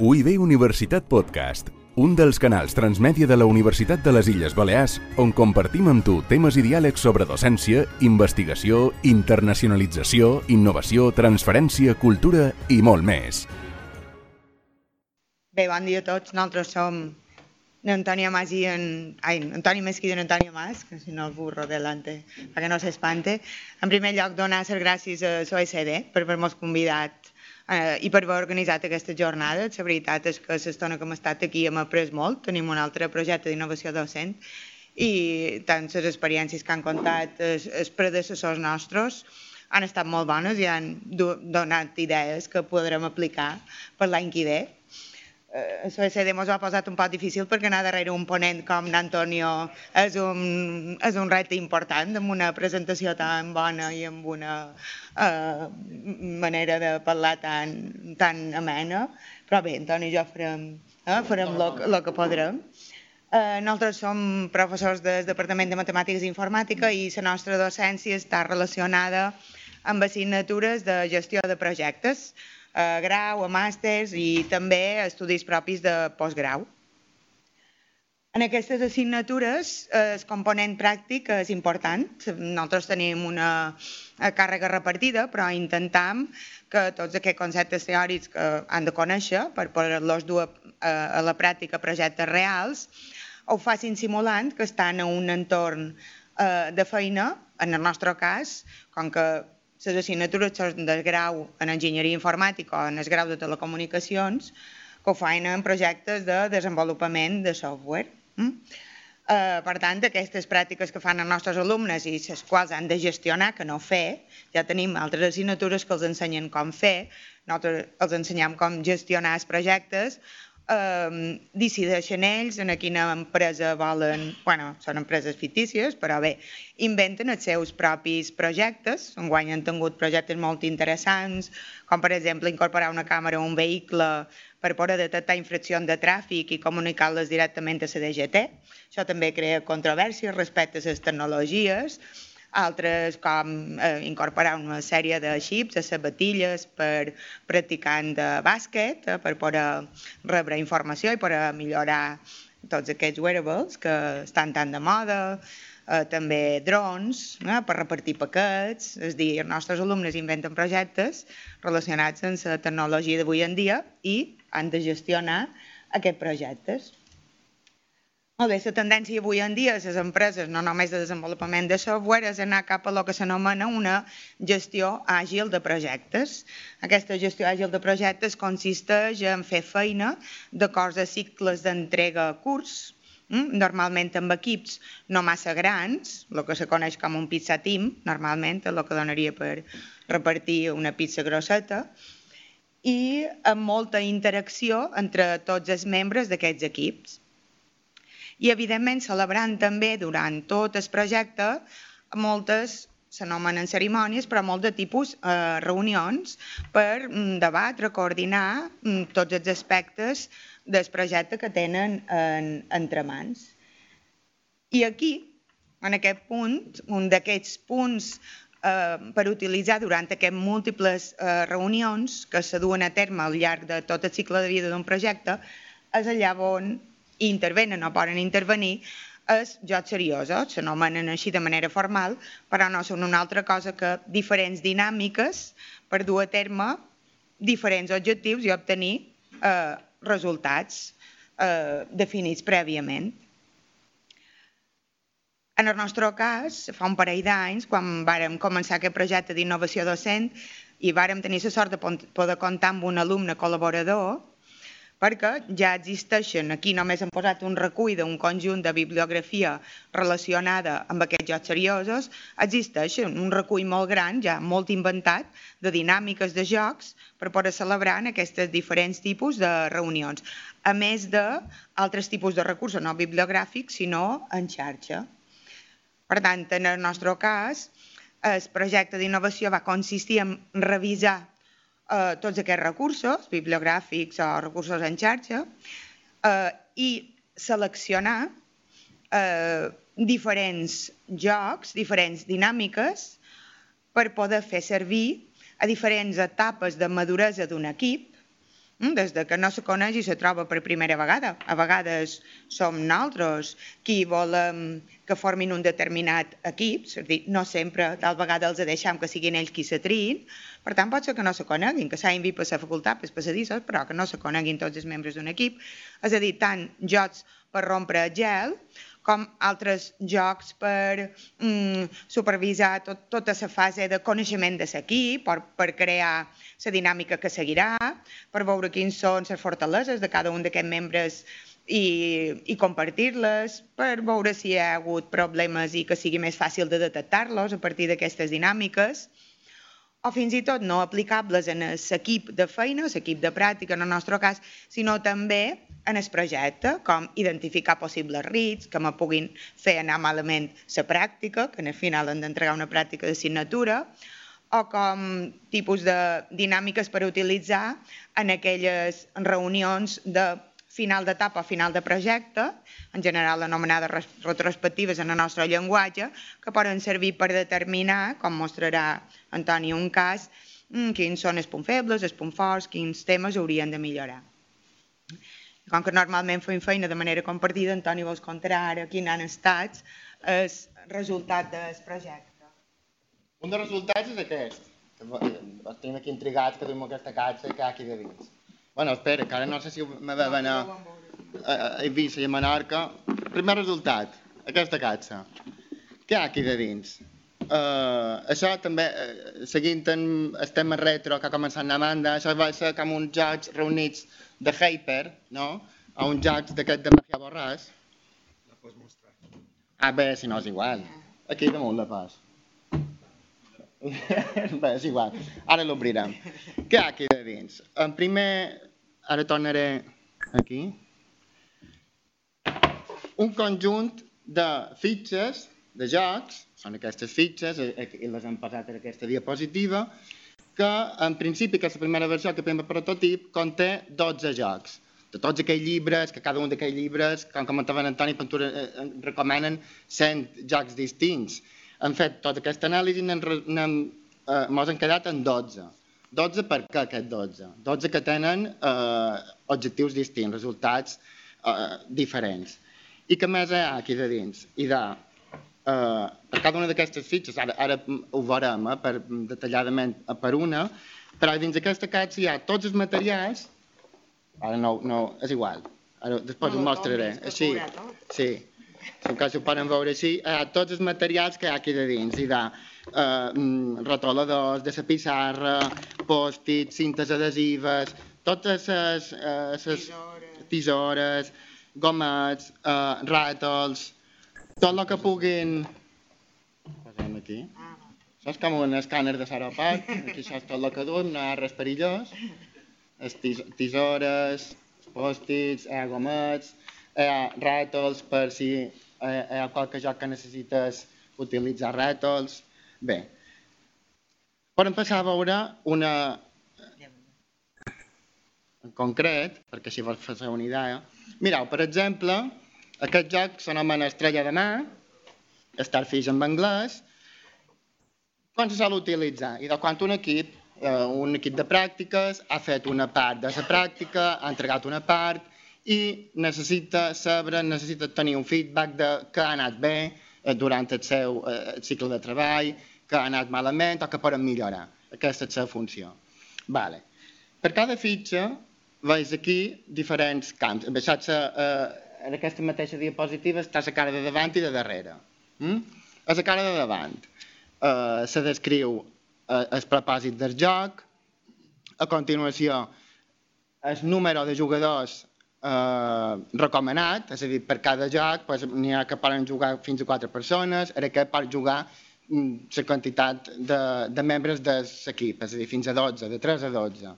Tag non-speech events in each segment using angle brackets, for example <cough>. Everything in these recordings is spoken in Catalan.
UIB Universitat Podcast, un dels canals transmèdia de la Universitat de les Illes Balears on compartim amb tu temes i diàlegs sobre docència, investigació, internacionalització, innovació, transferència, cultura i molt més. Bé, bon dia a tots. Nosaltres som n'Antònia Mas i en... Ai, Antoni Mesquí i n'Antònia Mas, que si no el burro delante, perquè no s'espante. En primer lloc, donar les gràcies a l'OSD per haver-nos convidat eh, i per haver organitzat aquesta jornada. La veritat és que l'estona que hem estat aquí hem après molt. Tenim un altre projecte d'innovació docent i tant les experiències que han contat els, els predecessors nostres han estat molt bones i han donat idees que podrem aplicar per l'any que ve eh, l'OSD ens ha posat un poc difícil perquè anar darrere un ponent com l'Antonio és un, és un repte important amb una presentació tan bona i amb una eh, manera de parlar tan, tan amena. Però bé, Antoni i jo farem, eh, farem el que podrem. Eh, nosaltres som professors del Departament de Matemàtiques i Informàtica i la nostra docència està relacionada amb assignatures de gestió de projectes a grau, a màsters i també estudis propis de postgrau. En aquestes assignatures el component pràctic és important. Nosaltres tenim una càrrega repartida, però intentam que tots aquests conceptes teòrics que han de conèixer per poder-los dur a la pràctica projectes reals ho facin simulant que estan en un entorn eh, de feina, en el nostre cas, com que les assignatures del grau en enginyeria informàtica o en el grau de telecomunicacions que ho fan en projectes de desenvolupament de software. Mm? Uh, per tant, aquestes pràctiques que fan els nostres alumnes i les quals han de gestionar, que no fer, ja tenim altres assignatures que els ensenyen com fer, nosaltres els ensenyem com gestionar els projectes, eh, decideixen ells en quina empresa volen, bueno, són empreses fictícies, però bé, inventen els seus propis projectes, enguany han tingut projectes molt interessants, com per exemple incorporar una càmera a un vehicle per poder detectar infraccions de tràfic i comunicar-les directament a la DGT. Això també crea controvèrsies respecte a les tecnologies, altres com eh, incorporar una sèrie de xips, de sabatilles per practicant de bàsquet, eh, per poder rebre informació i per millorar tots aquests wearables que estan tan de moda, eh, també drons eh, per repartir paquets, és dir, els nostres alumnes inventen projectes relacionats amb la tecnologia d'avui en dia i han de gestionar aquests projectes. Molt bé, la tendència avui en dia a les empreses, no només de desenvolupament de software, és anar cap a el que s'anomena una gestió àgil de projectes. Aquesta gestió àgil de projectes consisteix en fer feina d'acord a cicles d'entrega curts, mm, normalment amb equips no massa grans, el que se coneix com un pizza team, normalment el que donaria per repartir una pizza grosseta, i amb molta interacció entre tots els membres d'aquests equips i, evidentment, celebrant també durant tot el projecte moltes s'anomenen cerimònies, però molt de tipus eh, reunions per mm, debatre, coordinar mm, tots els aspectes del projecte que tenen en, entre mans. I aquí, en aquest punt, un d'aquests punts eh, per utilitzar durant aquests múltiples eh, reunions que se duen a terme al llarg de tot el cicle de vida d'un projecte, és allà on intervenen o poden intervenir els jocs seriosos, s'anomenen així de manera formal, però no són una altra cosa que diferents dinàmiques per dur a terme diferents objectius i obtenir eh, resultats eh, definits prèviament. En el nostre cas, fa un parell d'anys, quan vàrem començar aquest projecte d'innovació docent i vàrem tenir la sort de poder comptar amb un alumne col·laborador, perquè ja existeixen, aquí només hem posat un recull d'un conjunt de bibliografia relacionada amb aquests jocs seriosos, existeix un recull molt gran, ja molt inventat, de dinàmiques de jocs per poder celebrar en aquests diferents tipus de reunions, a més d'altres tipus de recursos, no bibliogràfics, sinó en xarxa. Per tant, en el nostre cas, el projecte d'innovació va consistir en revisar eh, tots aquests recursos, bibliogràfics o recursos en xarxa, eh, i seleccionar eh, diferents jocs, diferents dinàmiques per poder fer servir a diferents etapes de maduresa d'un equip des de que no se coneix i se troba per primera vegada. A vegades som nosaltres qui volem que formin un determinat equip, és a dir, no sempre, tal vegada els deixem que siguin ells qui se triïn, per tant pot ser que no se coneguin, que s'hagin vist per la facultat, per passadissos, però que no se coneguin tots els membres d'un equip. És a dir, tant jocs per rompre el gel, com altres jocs per mm, supervisar tot, tota la fase de coneixement de l'equip, per, per crear la dinàmica que seguirà, per veure quins són les fortaleses de cada un d'aquests membres i, i compartir-les, per veure si hi ha hagut problemes i que sigui més fàcil de detectar-los a partir d'aquestes dinàmiques o fins i tot no aplicables en l'equip de feina, l'equip de pràctica en el nostre cas, sinó també en el projecte, com identificar possibles riscs que me puguin fer anar malament la pràctica, que al final hem d'entregar una pràctica d'assignatura, o com tipus de dinàmiques per utilitzar en aquelles reunions de final d'etapa final de projecte, en general anomenades retrospectives en el nostre llenguatge, que poden servir per determinar, com mostrarà Antoni un cas, mm, quins són els punts febles, els punts forts, quins temes haurien de millorar. Com que normalment fem feina de manera compartida, Antoni vols contar ara quins han estat els resultats del projecte. Un dels resultats és aquest. Els tenim aquí intrigats que tenim aquesta catxa que hi ha aquí de dins. Bueno, espera, que ara no sé si me veuen a, a, Eivissa i a Menorca. Primer resultat, aquesta catxa. Què hi ha aquí de dins? Uh, això també, uh, seguint en el tema retro que ha començat a banda, això va ser com uns jocs reunits de Hyper, no? A uns jocs d'aquest de Magia Borràs. La pots mostrar. Ah, bé, si no és igual. Aquí damunt la pas. <laughs> bé, és igual. Ara l'obrirem. Què hi ha aquí de dins? En primer, ara tornaré aquí, un conjunt de fitxes, de jocs, són aquestes fitxes, eh, eh, i les hem posat en aquesta diapositiva, que en principi aquesta primera versió que fem prototip conté 12 jocs. De tots aquells llibres, que cada un d'aquells llibres, com comentava Antoni Pantura, eh, recomenen 100 jocs distints. Hem fet tota aquesta anàlisi i ens hem quedat en 12. 12 per què aquest 12? 12 que tenen eh, objectius distints, resultats eh, diferents. I què més hi ha aquí de dins? I de, eh, per cada una d'aquestes fitxes, ara, ara ho veurem eh, per, detalladament eh, per una, però dins d'aquesta caixa hi ha tots els materials, ara no, no és igual, ara després no, ho mostraré, així, sí, en cas ho poden veure així, hi ha tots els materials que hi ha aquí de dins, i de eh, mm, rotoladors, de la pissarra, pòstits, cintes adhesives, totes les eh, ses tisores, gomets, eh, ràtols, tot el que puguin... Posem aquí. Això és com un escàner de Saropat, aquí això és tot el que duem, no hi ha res perillós. Tis tisores, pòstits, hi ha gomets, hi ha ràtols per si hi ha qualque joc que necessites utilitzar ràtols, Bé, podem passar a veure una en concret, perquè si vols fer una idea. Mireu, per exemple, aquest joc s'anomena Estrella de Mar, Starfish en anglès, quan se sol utilitzar? I de quan un equip, eh, un equip de pràctiques, ha fet una part de la pràctica, ha entregat una part i necessita saber, necessita tenir un feedback de que ha anat bé, Eh, durant el seu eh, cicle de treball, que ha anat malament o que poden millorar. Aquesta és la seva funció. Vale. Per cada fitxa veus aquí diferents camps. En, saps, eh, en aquesta mateixa diapositiva està la cara de davant i de darrere. Mm? A la cara de davant eh, se descriu eh, el propòsit del joc, a continuació el número de jugadors eh, recomanat, és a dir, per cada joc pues, n'hi ha que poden jugar fins a quatre persones, ara que pot jugar mm, la quantitat de, de membres de l'equip, és a dir, fins a 12, de 3 a 12.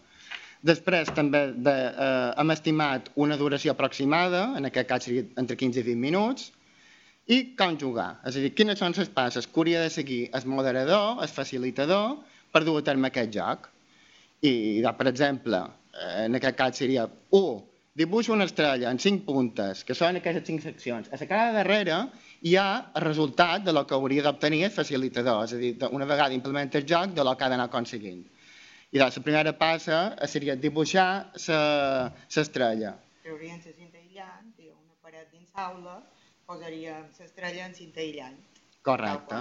Després també de, eh, hem estimat una duració aproximada, en aquest cas seria entre 15 i 20 minuts, i com jugar. És a dir, quines són les passes que hauria de seguir el moderador, el facilitador, per dur a terme aquest joc. I, per exemple, eh, en aquest cas seria 1 dibuixa una estrella en cinc puntes, que són aquestes cinc seccions. A la cara de darrere hi ha el resultat de lo que hauria d'obtenir el facilitador, és a dir, una vegada implementa el joc, de lo que ha d'anar aconseguint. I la primera passa seria dibuixar l'estrella. Trauríem la cinta aïllant i una paret dins l'aula posaríem l'estrella en cinta aïllant. Correcte.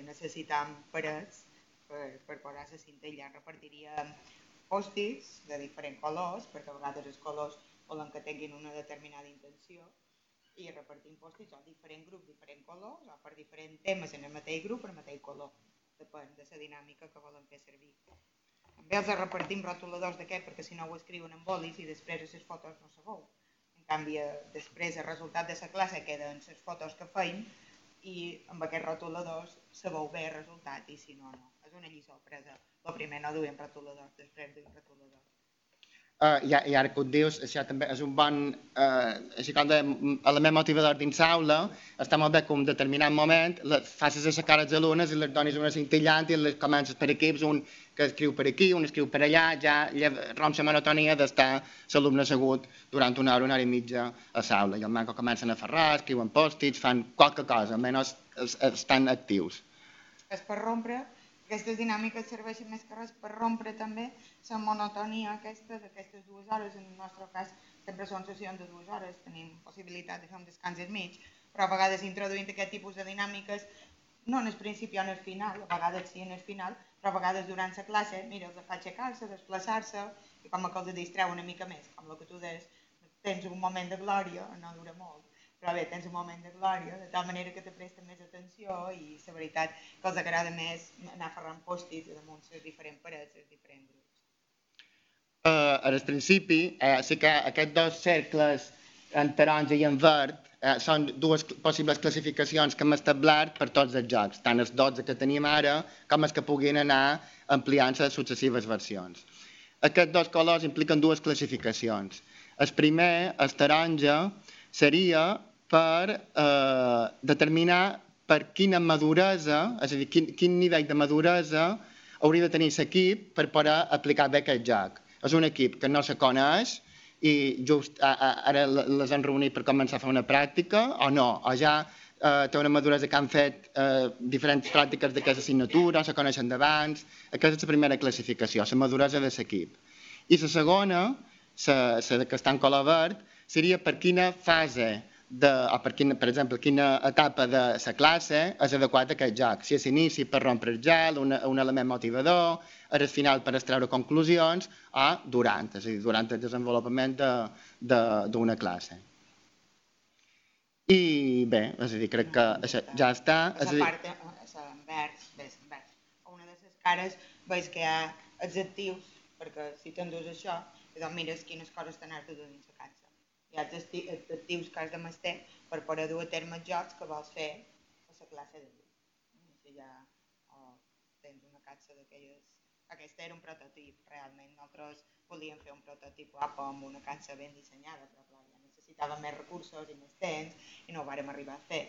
I necessitam parets per, per posar la cinta aïllant. Repartiríem pòstits de diferents colors, perquè a vegades els colors volen que tinguin una determinada intenció, i repartim pòstits a diferents grups, diferents colors, o per diferents temes en el mateix grup, el mateix color. Depèn de la dinàmica que volen fer servir. També els repartim rotuladors d'aquest perquè si no ho escriuen en bolis i després a les fotos no se veu. En canvi, després el resultat de la classe queden les fotos que feim i amb aquests rotuladors se veu bé el resultat i si no, no. És una lliçó presa. El primer no duem rotuladors, després duem rotuladors. Uh, i, I ara que ho dius, això també és un bon uh, així com de element motivador dins l'aula, està molt bé que en determinat moment les, facis aixecar els alumnes i les donis una cintillant i les comences per equips, un que escriu per aquí, un escriu per allà, ja romp la monotonia d'estar l'alumne assegut durant una hora, una hora i mitja a l'aula. I el manco comencen a ferrar, escriuen pòstits, fan qualque cosa, almenys estan actius. És per rompre aquestes dinàmiques serveixen més que res per rompre també la monotonia aquesta d'aquestes dues hores. En el nostre cas sempre són sessions de dues hores, tenim possibilitat de fer un descans al mig, però a vegades introduint aquest tipus de dinàmiques, no en el principi o en el final, a vegades sí en el final, però a vegades durant la classe, mira, els fa aixecar-se, desplaçar-se, i com que els distreu una mica més, com el que tu deies, tens un moment de glòria, no dura molt, però bé, tens un moment de glòria, de tal manera que te presten més atenció i la veritat que els agrada més anar ferrant pòstits damunt les diferents parets, els diferents grups. Uh, al principi, eh, sí que aquests dos cercles en taronja i en verd eh, són dues possibles classificacions que hem establert per tots els jocs, tant els 12 que tenim ara com els que puguin anar ampliant les successives versions. Aquests dos colors impliquen dues classificacions. El primer, el taronja, seria per eh, determinar per quina maduresa, és a dir, quin, quin nivell de maduresa hauria de tenir l'equip per poder aplicar aquest joc. És un equip que no se coneix i just ara les han reunit per començar a fer una pràctica o no, o ja eh, té una maduresa que han fet eh, diferents pràctiques d'aquesta assignatura, se coneixen d'abans. Aquesta és la primera classificació, la maduresa de l'equip. I la segona, la que està en color verd, seria per quina fase de, o per, quina, per exemple, quina etapa de la classe és adequat a aquest joc. Si és inici per rompre el gel, un, un element motivador, és el final per extreure conclusions, o durant, és a dir, durant el desenvolupament d'una de, de, classe. I bé, és a dir, crec que això ja està. És a dir... part, envers, bé, envers. A una de les cares veus que hi ha adjectius, perquè si t'endús això, doncs mires quines coses t'han de dur dins la casa. Hi ha adjectius que has de mestre per poder dur a terme els jocs que vols fer a la classe de llum. Si ja o tens una catxa d'aquelles... Aquest era un prototip, realment. Nosaltres volíem fer un prototip guapo amb una catxa ben dissenyada, però clar, ja necessitàvem més recursos i més temps i no ho vàrem arribar a fer.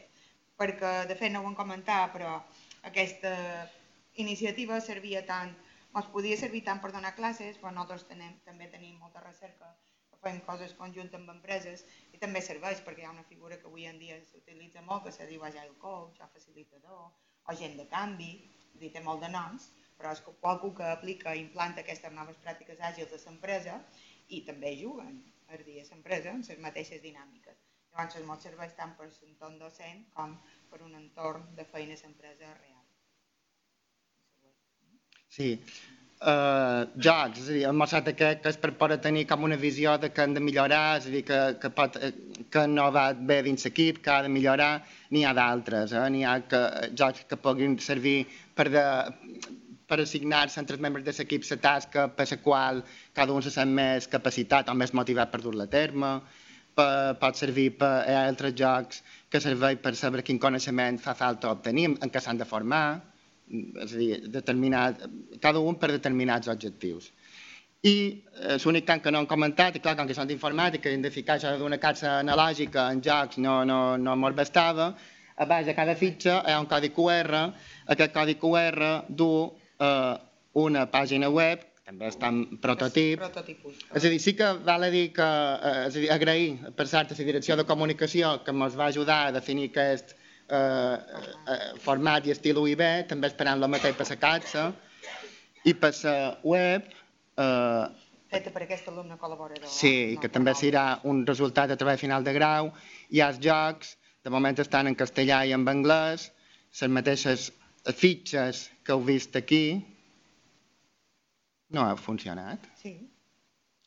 Perquè, de fet, no ho hem comentat, però aquesta iniciativa servia tant ens podia servir tant per donar classes, però nosaltres tenem, també tenim molta recerca que fem coses conjuntes amb empreses i també serveix perquè hi ha una figura que avui en dia s'utilitza molt que se diu Agile Coach o facilitador o gent de canvi, dir, té molt de noms, però és qualcú que aplica i implanta aquestes noves pràctiques àgils a l'empresa i també juguen a dir a l'empresa en les mateixes dinàmiques. Llavors, molt serveix tant per l'entorn docent com per un entorn de feina a l'empresa real. Sí. Uh, jocs, és a dir, el mossat aquest que és per poder tenir com una visió de que han de millorar, és a dir, que, que, pot, eh, que no va bé dins l'equip, que ha de millorar, n'hi ha d'altres, eh? n'hi ha que, jocs que puguin servir per, de, per assignar-se entre els membres de l'equip la tasca per la qual cada un se sent més capacitat o més motivat per dur-la a terme, per, pot servir per ha altres jocs que serveix per saber quin coneixement fa falta obtenir, en què s'han de formar, és a dir, determinat, cada un per determinats objectius. I eh, l'únic tant que no han comentat, i clar, com que són d'informàtica, hem de ficar això d'una caixa analògica en jocs no, no, no molt bastava, a baix de cada fitxa hi ha un codi QR, aquest codi QR du eh, una pàgina web, també està en prototip. És a dir, sí que val a dir que, eh, és a dir, agrair per cert a la direcció de comunicació que ens va ajudar a definir aquest eh, eh, format i estil UIB, també esperant el mateix per la caixa. I per la web, eh, Feta per aquest alumne col·laborador. sí, i No que també serà un resultat de treball final de grau, hi ha els jocs, de moment estan en castellà i en anglès, les mateixes fitxes que heu vist aquí, no ha funcionat. Sí.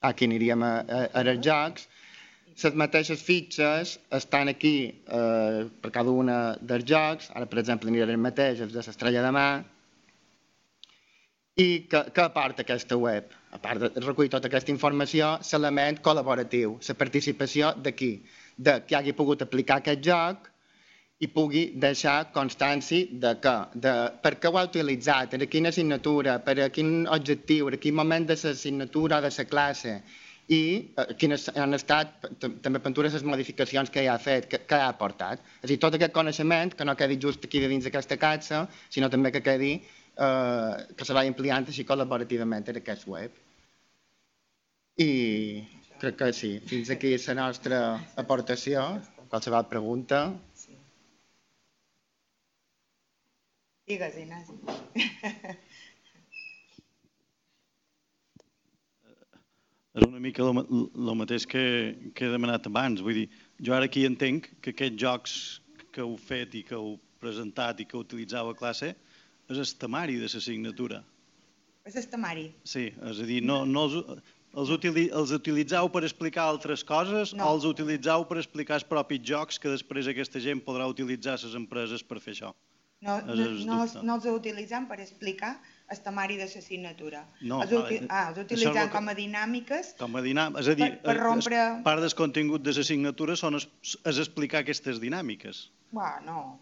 Aquí aniríem a, a, a els jocs. Les mateixes fitxes estan aquí eh, per cada una dels jocs. Ara, per exemple, el mateix, els de l'estrella de mà. I què, què aporta aquesta web? A part de recollir tota aquesta informació, l'element col·laboratiu, la participació d'aquí, de qui hagi pogut aplicar aquest joc i pugui deixar constància de què, de per què ho ha utilitzat, per a quina assignatura, per a quin objectiu, per a quin moment de l'assignatura o de la classe, i eh, quines han estat també pintures les modificacions que hi ha fet, que, que ha aportat. És a dir, tot aquest coneixement que no quedi just aquí dins d'aquesta caixa, sinó també que quedi eh, que se vagi ampliant així col·laborativament en aquest web. I crec que sí, fins aquí és la nostra aportació. Qualsevol pregunta? Digues, Ignasi. <laughs> és una mica el mateix que, que he demanat abans. Vull dir, jo ara aquí entenc que aquests jocs que heu fet i que heu presentat i que utilitzau a classe és el temari de l'assignatura. És el temari. Sí, és a dir, no, no els, els, utili, els utilitzau per explicar altres coses No. o els utilitzau per explicar els propis jocs que després aquesta gent podrà utilitzar les empreses per fer això? No, És no, no, els- no els utilitzem per explicar el temari de l'assignatura. No, els, uti ah, els utilitzem que- com a dinàmiques Com a dinàm... És a dir, Per- per es- rompre- es- part del contingut de l'assignatura són es, és explicar aquestes dinàmiques. Buah, no.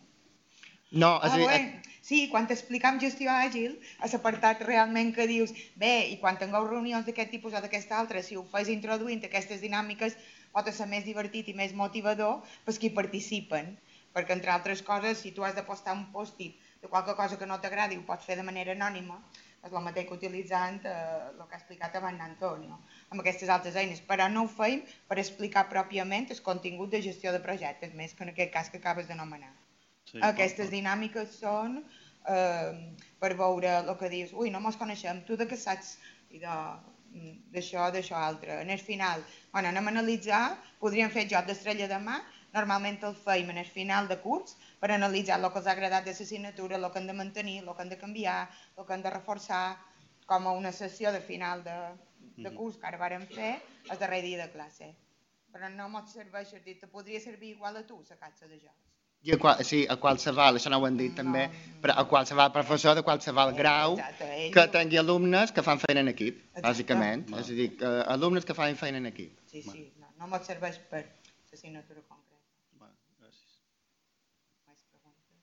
No, és Ah, dir, bé, sí, quan t'explicam gestió àgil, a l'apartat realment que dius, bé, i quan tingueu reunions d'aquest tipus o d'aquesta altra, si ho fas introduint aquestes dinàmiques, pot ser més divertit i més motivador pels qui participen. Perquè, entre altres coses, si tu has de postar un post-it de qualque cosa que no t'agradi, ho pots fer de manera anònima, és el mateix que utilitzant eh, el que ha explicat abans Antonio, amb aquestes altres eines, però no ho feim per explicar pròpiament el contingut de gestió de projectes, més que en aquest cas que acabes d'anomenar. Sí, Aquestes dinàmiques són eh, per veure el que dius, ui, no mos coneixem, tu de què saps? I de, mm, d'això, d'això altre. En el final, bueno, anem a analitzar, podríem fer joc d'estrella de mà, normalment el feim en el final de curs per analitzar el que els ha agradat de l'assignatura, el que han de mantenir, el que han de canviar, el que han de reforçar, com a una sessió de final de, de curs que ara vàrem fer el darrer dia de classe. Però no mos serveix, dir, te podria servir igual a tu, la caixa de jocs. I a, qual, sí, a qualsevol, això no ho hem dit també, però a qualsevol professor de qualsevol grau Exacte, ell que tingui alumnes que fan feina en equip, Exacte. bàsicament. És a dir, que alumnes que fan feina en equip. Sí, sí, no, no mos serveix per l'assignatura concreta. Va, gràcies. Més preguntes?